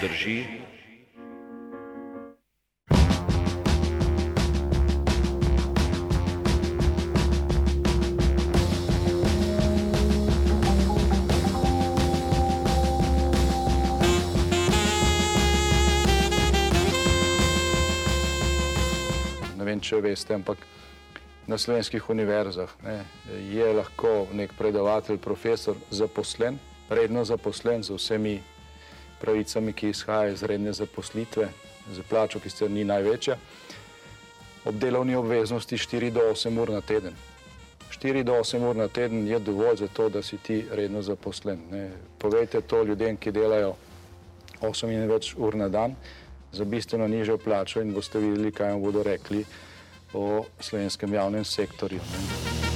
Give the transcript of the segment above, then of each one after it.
drži. Ne vem, če veste, ampak na slovenskih univerzah ne, je lahko nek predavatelj, profesor zaposlen, redno zaposlen z vsemi pravicami, ki izhajajo iz redne zaposlitve, za plačo, ki ste ni največja, ob delovni obveznosti 4 do 8 ur na teden. 4 do 8 ur na teden je dovolj za to, da si ti redno zaposlen. Ne. Povejte to ljudem, ki delajo 8 in več ur na dan, za bistveno nižjo plačo in boste videli, kaj vam bodo rekli o slovenskem javnem sektorju. Ne.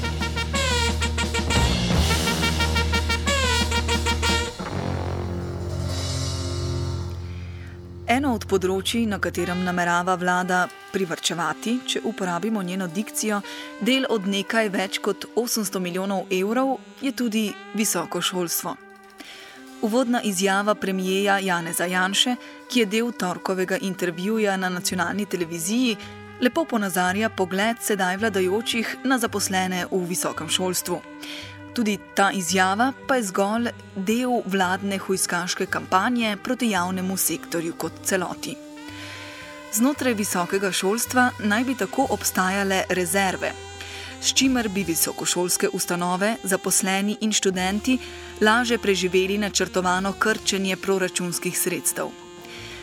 Eno od področji, na katerem namerava vlada privrčevati, če uporabimo njeno dikcijo, del od nekaj več kot 800 milijonov evrov, je tudi visoko šolstvo. Uvodna izjava premijeja Janeza Janše, ki je del torkovega intervjuja na nacionalni televiziji, lepo ponazarja pogled sedaj vladajočih na zaposlene v visokem šolstvu. Tudi ta izjava pa je zgolj del vladne hujskaške kampanje proti javnemu sektorju kot celoti. Znotraj visokega šolstva naj bi tako obstajale rezerve, s čimer bi visokošolske ustanove, zaposleni in študenti laže preživeli načrtovano krčenje proračunskih sredstev.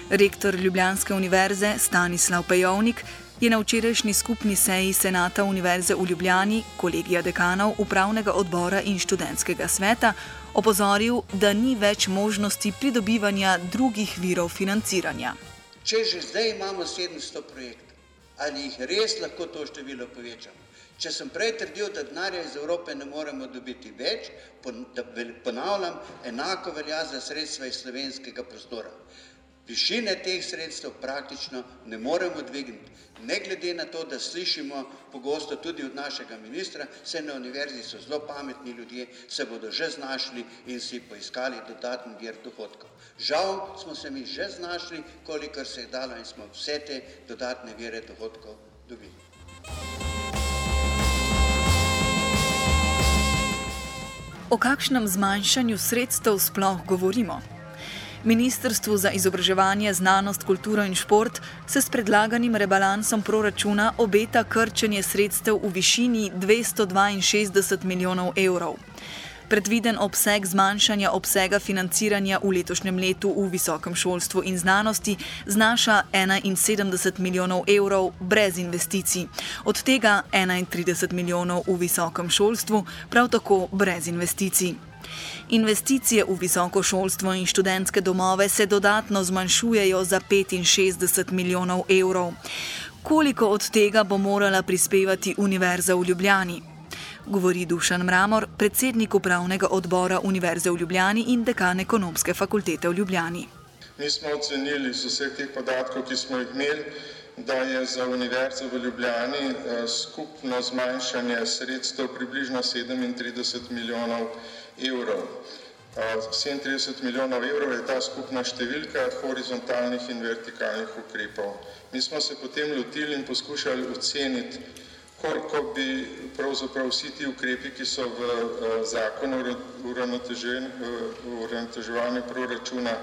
Rektor Ljubljanske univerze Stanislav Pejovnik je na včerajšnji skupni seji Senata Univerze v Ljubljani, kolegija dekanov, upravnega odbora in študentskega sveta opozoril, da ni več možnosti pridobivanja drugih virov financiranja. Če že zdaj imamo 700 projektov, ali jih res lahko to število povečamo? Če sem prej trdil, da denarja iz Evrope ne moremo dobiti več, ponavljam, enako velja za sredstva iz slovenskega prostora. Višine teh sredstev praktično ne moremo dvigniti. Ne glede na to, da slišimo pogosto tudi od našega ministra, se na univerzi so zelo pametni ljudje, se bodo že znašli in si poiskali dodatni vir dohodkov. Žal smo se mi že znašli, kolikor se je dalo in smo vse te dodatne vire dohodkov dobili. O kakšnem zmanjšanju sredstev sploh govorimo? Ministrstvu za izobraževanje, znanost, kulturo in šport se s predlaganim rebalansom proračuna obeta krčenje sredstev v višini 262 milijonov evrov. Predviden obseg zmanjšanja obsega financiranja v letošnjem letu v visokem šolstvu in znanosti znaša 71 milijonov evrov brez investicij, od tega 31 milijonov v visokem šolstvu, prav tako brez investicij. Investicije v visoko šolstvo in študentske domove se dodatno zmanjšujejo za 65 milijonov evrov. Koliko od tega bo morala prispevati Univerza v Ljubljani? Govori Dušan Mramor, predsednik upravnega odbora Univerze v Ljubljani in dekan ekonomske fakultete v Ljubljani. Mi smo ocenili z vseh teh podatkov, ki smo jih imeli, da je za Univerzo v Ljubljani skupno zmanjšanje sredstev približno 37 milijonov evrov. 37 milijonov evrov je ta skupna številka horizontalnih in vertikalnih ukrepov. Mi smo se potem lotili in poskušali oceniti, koliko bi pravzaprav vsi ti ukrepi, ki so v zakonu o uravnoteževanju proračuna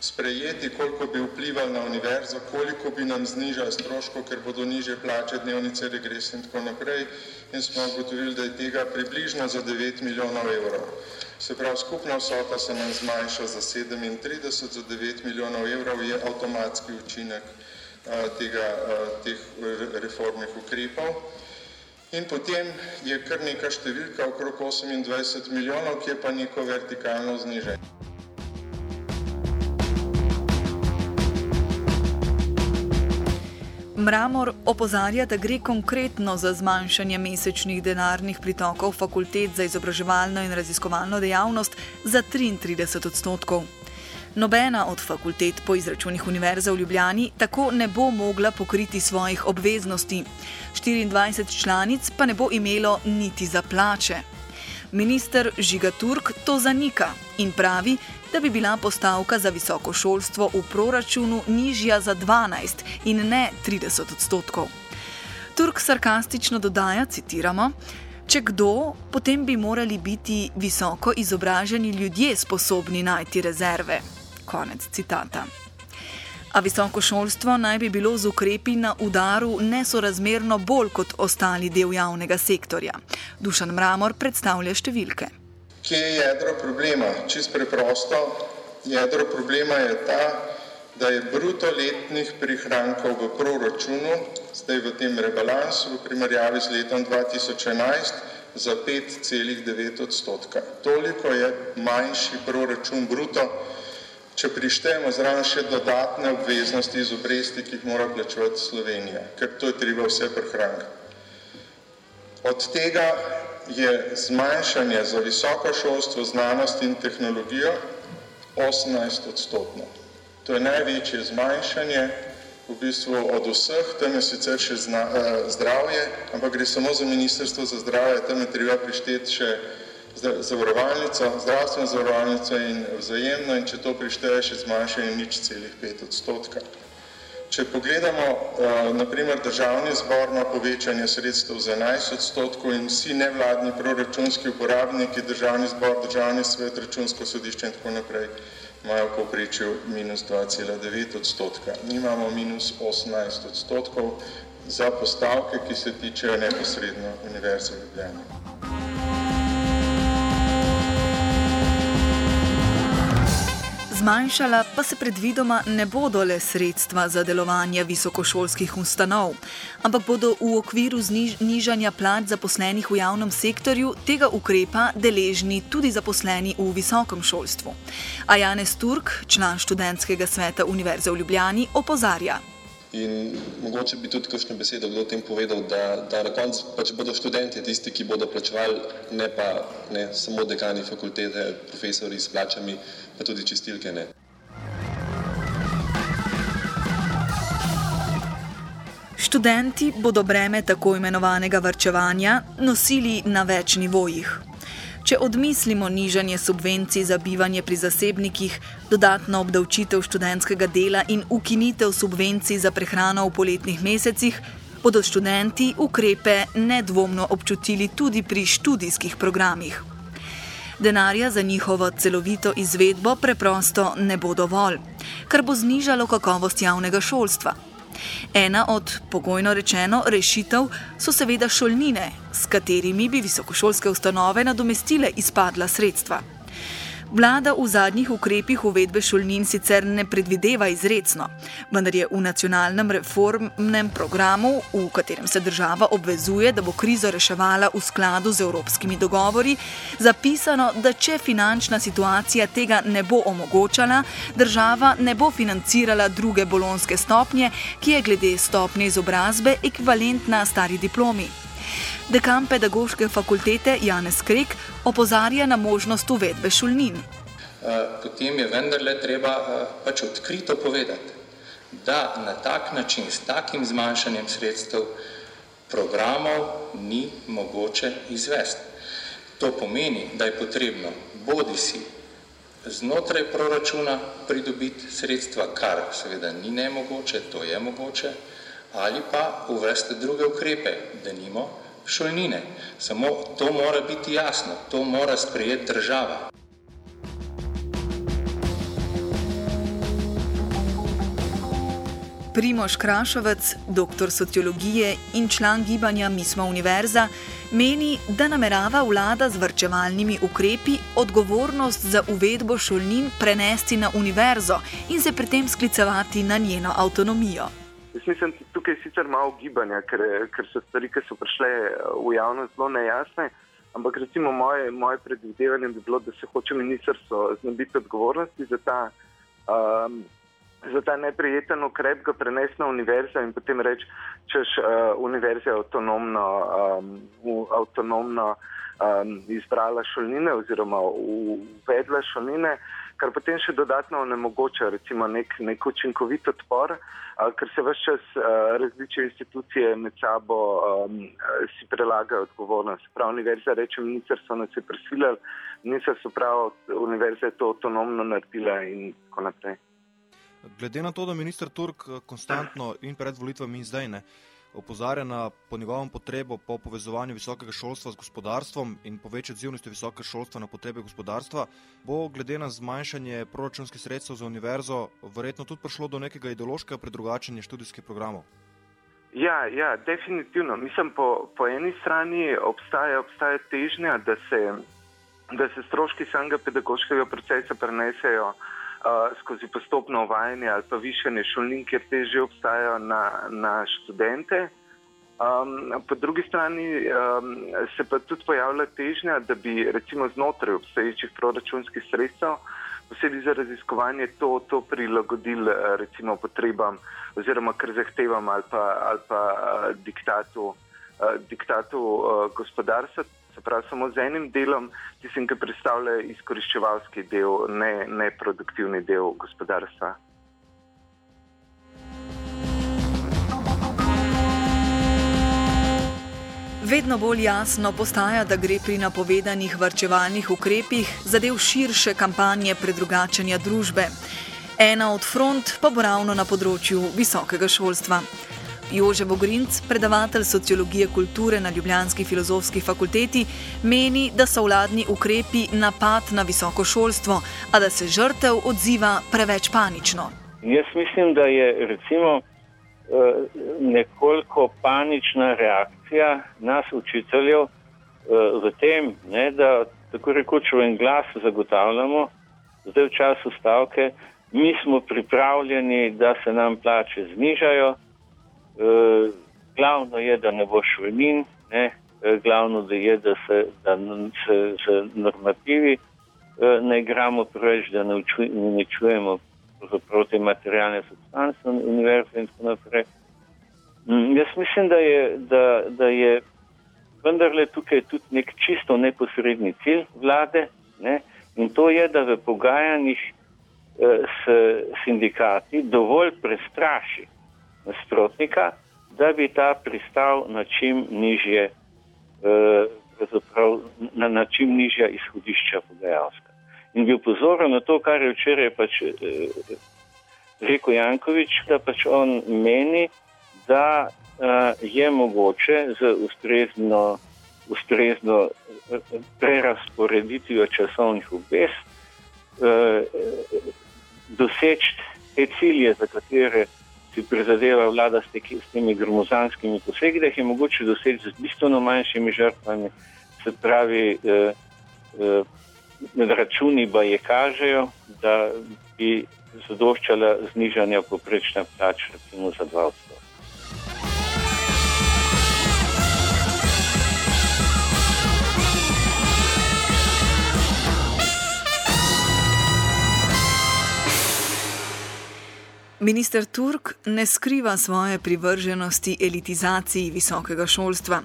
sprejeti, koliko bi vplivali na univerzo, koliko bi nam znižali stroškov, ker bodo niže plače, dnevnice, regres in tako naprej. In smo ugotovili, da je tega približno za 9 milijonov evrov. Se pravi, skupna vsota se nam zmanjša za 37, za 9 milijonov evrov je avtomatski učinek tega, teh reformnih ukrepov. In potem je kar neka številka okrog 28 milijonov, ki je pa neko vertikalno znižanje. Mramor opozarja, da gre konkretno za zmanjšanje mesečnih denarnih pritokov fakultet za izobraževalno in raziskovalno dejavnost za 33 odstotkov. Nobena od fakultet po izračunih Univerze v Ljubljani tako ne bo mogla pokriti svojih obveznosti, 24 članic pa ne bo imelo niti za plače. Minister Žiga Turk to zanika in pravi, da bi bila postavka za visoko šolstvo v proračunu nižja za 12 in ne 30 odstotkov. Turk sarkastično dodaja: citiramo, Če kdo, potem bi morali biti visoko izobraženi ljudje sposobni najti rezerve. Konec citata. A visoko šolstvo naj bi bilo z ukrepi na udaru nesorazmerno bolj kot ostali del javnega sektorja. Dušan Mramor predstavlja številke. Kje je jedro problema? Čist preprosto, jedro problema je ta, da je bruto letnih prihrankov v proračunu, zdaj v tem rebalansu, v primerjavi z letom 2011, za 5,9 odstotka. Toliko je manjši proračun bruto, če prištejemo zraven še dodatne obveznosti iz obresti, ki jih mora plačevati Slovenija, ker to je treba vse prihrankati. Od tega je zmanjšanje za visoko šolstvo, znanost in tehnologijo 18 odstotno. To je največje zmanjšanje v bistvu od vseh, tam je sicer še zna, eh, zdravje, ampak gre samo za ministrstvo za zdravje, tam je treba prišteti še zavarovalnico, zdravstveno zavarovalnico in vzajemno in če to prišteje še zmanjšanje nič celih pet odstotka. Če pogledamo, naprimer, državni zbor ima povečanje sredstev za 11 odstotkov in vsi nevladni proračunski uporabniki, državni zbor, državni svet, računsko sodišče in tako naprej, imajo v povprečju minus 2,9 odstotka. Mi imamo minus 18 odstotkov za postavke, ki se tičejo neposredno Univerze v Ljubljani. Zmanjšala pa se predvidoma ne bodo le sredstva za delovanje visokošolskih ustanov, ampak bodo v okviru znižanja plač zaposlenih v javnem sektorju tega ukrepa deležni tudi zaposleni v visokem šolstvu. A Janez Turk, član študentskega sveta Univerze v Ljubljani, opozarja. In mogoče bi tudi kakšno besedo kdo o tem povedal, da, da na koncu pač bodo študenti tisti, ki bodo plačevali, ne pa ne samo dekani fakultete, profesori s plačami, pa tudi čistilke ne. Študenti bodo breme tako imenovanega vrčevanja nosili na več nivojih. Če odmislimo nižanje subvencij za bivanje pri zasebnikih, dodatno obdavčitev študentskega dela in ukinitev subvencij za prehrano v poletnih mesecih, bodo študenti ukrepe nedvomno občutili tudi pri študijskih programih denarja za njihovo celovito izvedbo preprosto ne bo dovolj, kar bo znižalo kakovost javnega šolstva. Ena od, pogojno rečeno, rešitev so seveda šolnine, s katerimi bi visokošolske ustanove nadomestile izpadla sredstva. Vlada v zadnjih ukrepih uvedbe šolnin sicer ne predvideva izredno, vendar je v nacionalnem reformnem programu, v katerem se država obvezuje, da bo krizo reševala v skladu z evropskimi dogovori, zapisano, da če finančna situacija tega ne bo omogočala, država ne bo financirala druge bolonske stopnje, ki je glede stopnje izobrazbe ekvivalentna stari diplomi. Dekan pedagoške fakultete Janez Krek opozarja na možnost uvedbe šolnin. Eh, potem je vendarle treba eh, pač odkrito povedati, da na tak način, s takim zmanjšanjem sredstev, programov ni mogoče izvesti. To pomeni, da je potrebno bodi si znotraj proračuna pridobiti sredstva, kar seveda ni nemogoče, to je mogoče, ali pa uvesti druge ukrepe, da nimo šolnine. Samo to mora biti jasno, to mora sprejeti država. Primoš Krašovec, doktor sociologije in član gibanja Mi smo univerza, meni, da namerava vlada z vrčevalnimi ukrepi odgovornost za uvedbo šolnin prenesti na univerzo in se pri tem sklicevati na njeno avtonomijo. Jaz mislim, da tukaj sicer malo gibanja, ker, ker so stvari, ki so prišle v javnost, zelo nejasne. Ampak recimo moje, moje predvidevanje bi bilo, da se hoče ministrstvo znebiti odgovornosti za ta, um, za ta neprijeten ukrep, ga prenesti na univerzo in potem reči, češ uh, univerza je avtonomno, um, avtonomno um, izbrala šolnine oziroma uvedla šolnine kar potem še dodatno onemogoča recimo nek, nek učinkovit odpor, a, ker se vse čas različne institucije med sabo a, si prelagajo odgovornost. Prav univerza reče, ministrstvo nas je prisililo, ministrstvo prav, univerza je to avtonomno naredila in tako naprej. Glede na to, da minister Turk konstantno in pred volitvami in zdaj ne opozarja na po njegovem potrebo po povezovanju visokega šolstva z gospodarstvom in po večji odzivnosti visokega šolstva na potrebe gospodarstva, bo glede na zmanjšanje proračunskih sredstev za univerzo verjetno tudi prišlo do nekega ideološkega predrugačenja študijskih programov. Ja, ja, definitivno. Mislim, po, po eni strani obstaja, obstaja težnja, da se, da se stroški samega pedagoškega procesa prenesejo uh, skozi postopno uvajanje ali pa višanje šolnin, kjer te že obstajajo na, na študente. Um, po drugi strani um, se pa tudi pojavlja težnja, da bi recimo znotraj obstoječih proračunskih sredstev, posebej za raziskovanje, to, to prilagodili recimo potrebam oziroma kar zahtevam ali pa, ali pa uh, diktatu, uh, diktatu uh, gospodarstva se pravi samo z enim delom, tistim, ki predstavlja izkoriščevalski del, ne, ne produktivni del gospodarstva. Vedno bolj jasno postaja, da gre pri napovedanih vrčevalnih ukrepih zadev širše kampanje predrugačenja družbe. Ena od front pa bo ravno na področju visokega šolstva. Jože Bogrinc, predavatelj sociologije kulture na Ljubljanski filozofski fakulteti, meni, da so vladni ukrepi napad na visoko šolstvo, a da se žrtev odziva preveč panično. Jaz mislim, da je recimo eh, nekoliko panična reakcija nas učiteljev eh, v tem, ne, da tako rekoč v en glas zagotavljamo, zdaj v času stavke, mi smo pripravljeni, da se nam plače znižajo. Uh, glavno je, da ne bo švelin, ne? Uh, glavno da je, da se, da se z normativi uh, ne igramo preveč, da ne uničujemo proti materialne substance univerze in tako naprej. Mm, jaz mislim, da je, da, da je vendarle tukaj tudi nek čisto neposredni cilj vlade ne? in to je, da v pogajanjih uh, s sindikati dovolj prestraši nasprotnika, da bi ta pristal na čim nižje, eh, na, na čim nižja izhodišča pogajalska. In bi upozoril na to, kar je včeraj pač, eh, rekel Jankovič, da pač on meni, da eh, je mogoče z ustrezno, ustrezno prerasporeditvijo časovnih obvez doseči te cilje, za katere si prizadeva vlada s, teki, s temi gromozanskimi posegi, da jih je mogoče doseči z bistveno manjšimi žrtvami. Se pravi, eh, eh, računi pa je kažejo, da bi zadoščala znižanja poprečne plače, recimo za 2 odstotka. Minister Turk ne skriva svoje privrženosti elitizaciji visokega šolstva.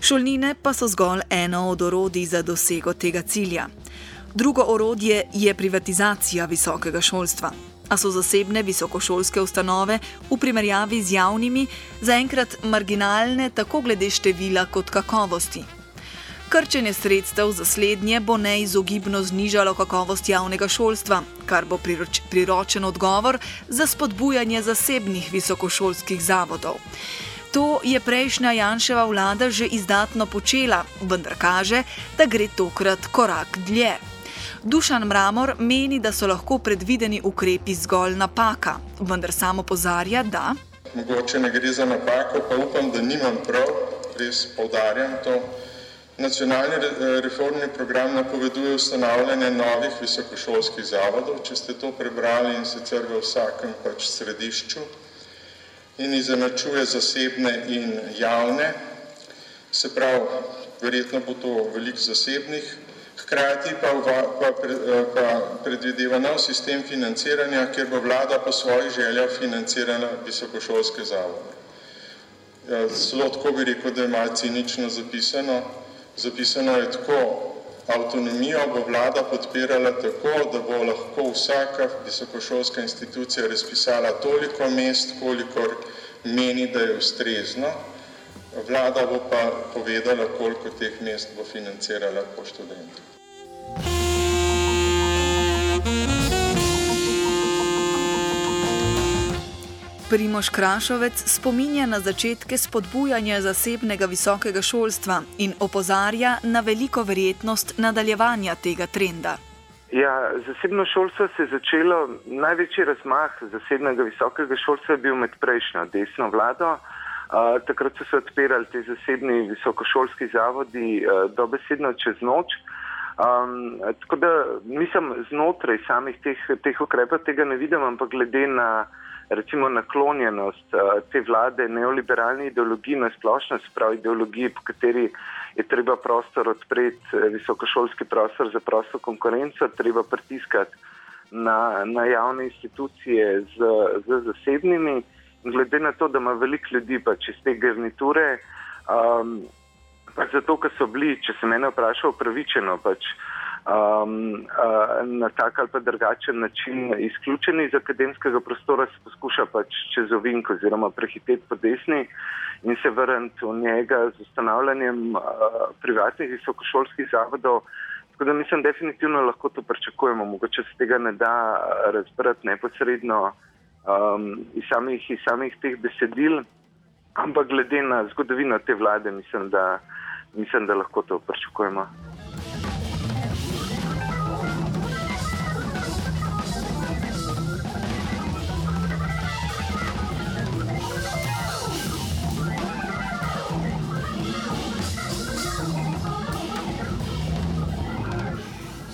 Šolnine pa so zgolj eno od orodij za dosego tega cilja. Drugo orodje je privatizacija visokega šolstva. A so zasebne visokošolske ustanove v primerjavi z javnimi zaenkrat marginalne tako glede števila kot kakovosti. Krčenje sredstev za slednje bo neizogibno znižalo kakovost javnega šolstva, kar bo priroč, priročen odgovor za spodbujanje zasebnih visokošolskih zavodov. To je prejšnja Janševa vlada že izdatno počela, vendar kaže, da gre tokrat korak dlje. Dušan Mramor meni, da so lahko predvideni ukrepi zgolj napaka, vendar samo pozarja, da. Mogoče ne gre za napako, pa upam, da nimam prav, res povdarjam to. Nacionalni reformni program napoveduje ustanavljanje novih visokošolskih zavodov, če ste to prebrali in sicer v vsakem pač središču in izenačuje zasebne in javne. Se pravi, verjetno bo to veliko zasebnih, hkrati pa, pa, pa predvideva nov sistem financiranja, kjer bo vlada po svojih željah financirala visokošolske zavode. Ja, zelo tako bi rekel, da je malo cinično zapisano. Zapisano je tako, avtonomijo bo vlada podpirala tako, da bo lahko vsaka visokošolska institucija razpisala toliko mest, kolikor meni, da je ustrezno. Vlada bo pa povedala, koliko teh mest bo financirala po študentu. Primoš Krašovec spominja na začetke spodbujanja zasebnega visokega šolstva in opozarja na veliko verjetnost nadaljevanja tega trenda. Ja, zasebno šolstvo se je začelo, največji razmah zasebnega visokega šolstva je bil med prejšnjo desno vlado. Uh, takrat so se odpirali ti zasebni visokošolski zavodi uh, dobesedno čez noč. Um, tako da nisem znotraj samih teh, teh ukrepov, tega ne vidim, ampak glede na recimo naklonjenost uh, te vlade neoliberalni ideologiji na splošno, se pravi ideologiji, po kateri je treba prostor odpreti, visokošolski prostor za prosto konkurenco, treba pritiskati na, na javne institucije z, z zasebnimi. Glede na to, da ima veliko ljudi pač iz te garniture, um, pač zato, ker so bili, če se mene vpraša, upravičeno pač, um, uh, na tak ali pa drugačen način izključeni iz akademskega prostora, se poskuša pač čez ovink oziroma prehiteti po desni in se vrniti v njega z ustanavljanjem uh, privatnih visokošolskih zavodov. Tako da mislim, definitivno lahko to pričakujemo. Mogoče se tega ne da razbrati neposredno um, iz, samih, iz samih teh besedil, ampak glede na zgodovino te vlade, mislim, da, mislim, da lahko to pričakujemo.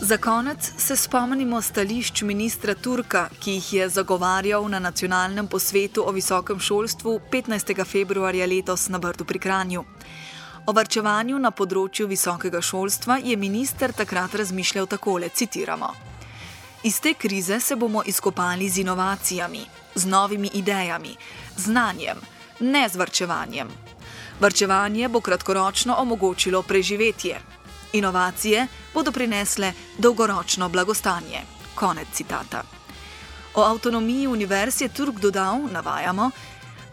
Za konec se spomnimo stališč ministra Turka, ki jih je zagovarjal na nacionalnem posvetu o visokem šolstvu 15. februarja letos na Brdu pri Kranju. O varčevanju na področju visokega šolstva je minister takrat razmišljal takole: citiramo. Iz te krize se bomo izkopali z inovacijami, z novimi idejami, znanjem, ne z varčevanjem. Varčevanje bo kratkoročno omogočilo preživetje, Inovacije bodo prinesle dolgoročno blagostanje. Konec citata. O avtonomiji univerz je Turk dodal, navajamo,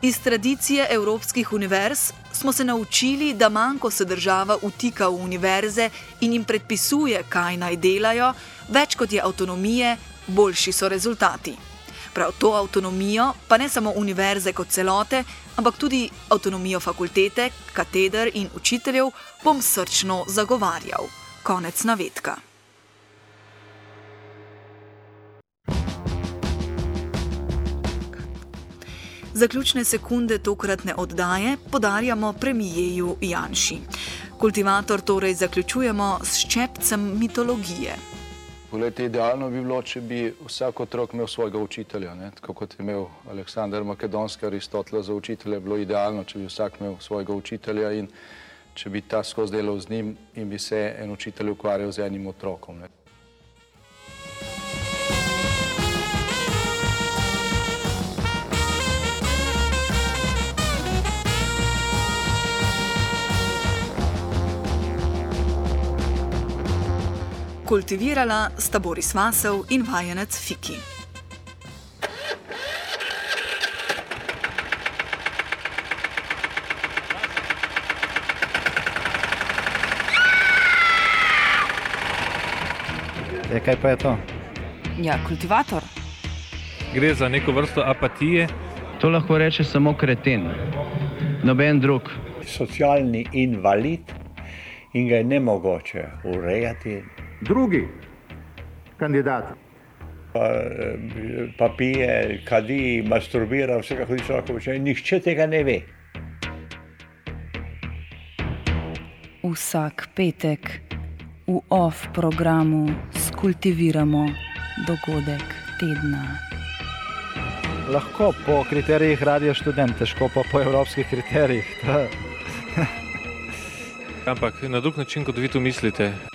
iz tradicije evropskih univerz smo se naučili, da manj, ko se država utika v univerze in jim predpisuje, kaj naj delajo, več kot je avtonomije, boljši so rezultati. Prav to avtonomijo, pa ne samo univerze kot celote, ampak tudi avtonomijo fakultete, kateder in učiteljev bom srčno zagovarjal. Konec navedka. Zaključne sekunde tokratne oddaje podarjamo premijeju Janši. Kultivator torej zaključujemo s ščepcem mitologije. Poglejte, idealno bi bilo, če bi vsak otrok imel svojega učitelja, ne? tako kot je imel Aleksandar Makedonski, Aristotela za učitelja, bilo idealno, če bi vsak imel svojega učitelja in če bi ta skozi delal z njim in bi se en učitelj ukvarjal z enim otrokom. Ne? Kultivirala sta Boris Vasov in vajenec Fiki. E, kaj pa je to? Ja, kultivator. Gre za neko vrsto apatije. To lahko reče samo kreten, noben drug. Socialni invalid in ga je ne mogoče urejati. Drugi kandidat Pa, eh, pa pije, kadi, masturbira, vse kako človek počne. Nihče tega ne ve. Vsak petek v off programu skultiviramo dogodek tedna. Lahko po kriterijih radio študent, težko pa po evropskih kriterijih. Ampak na drug način, kot vi to mislite.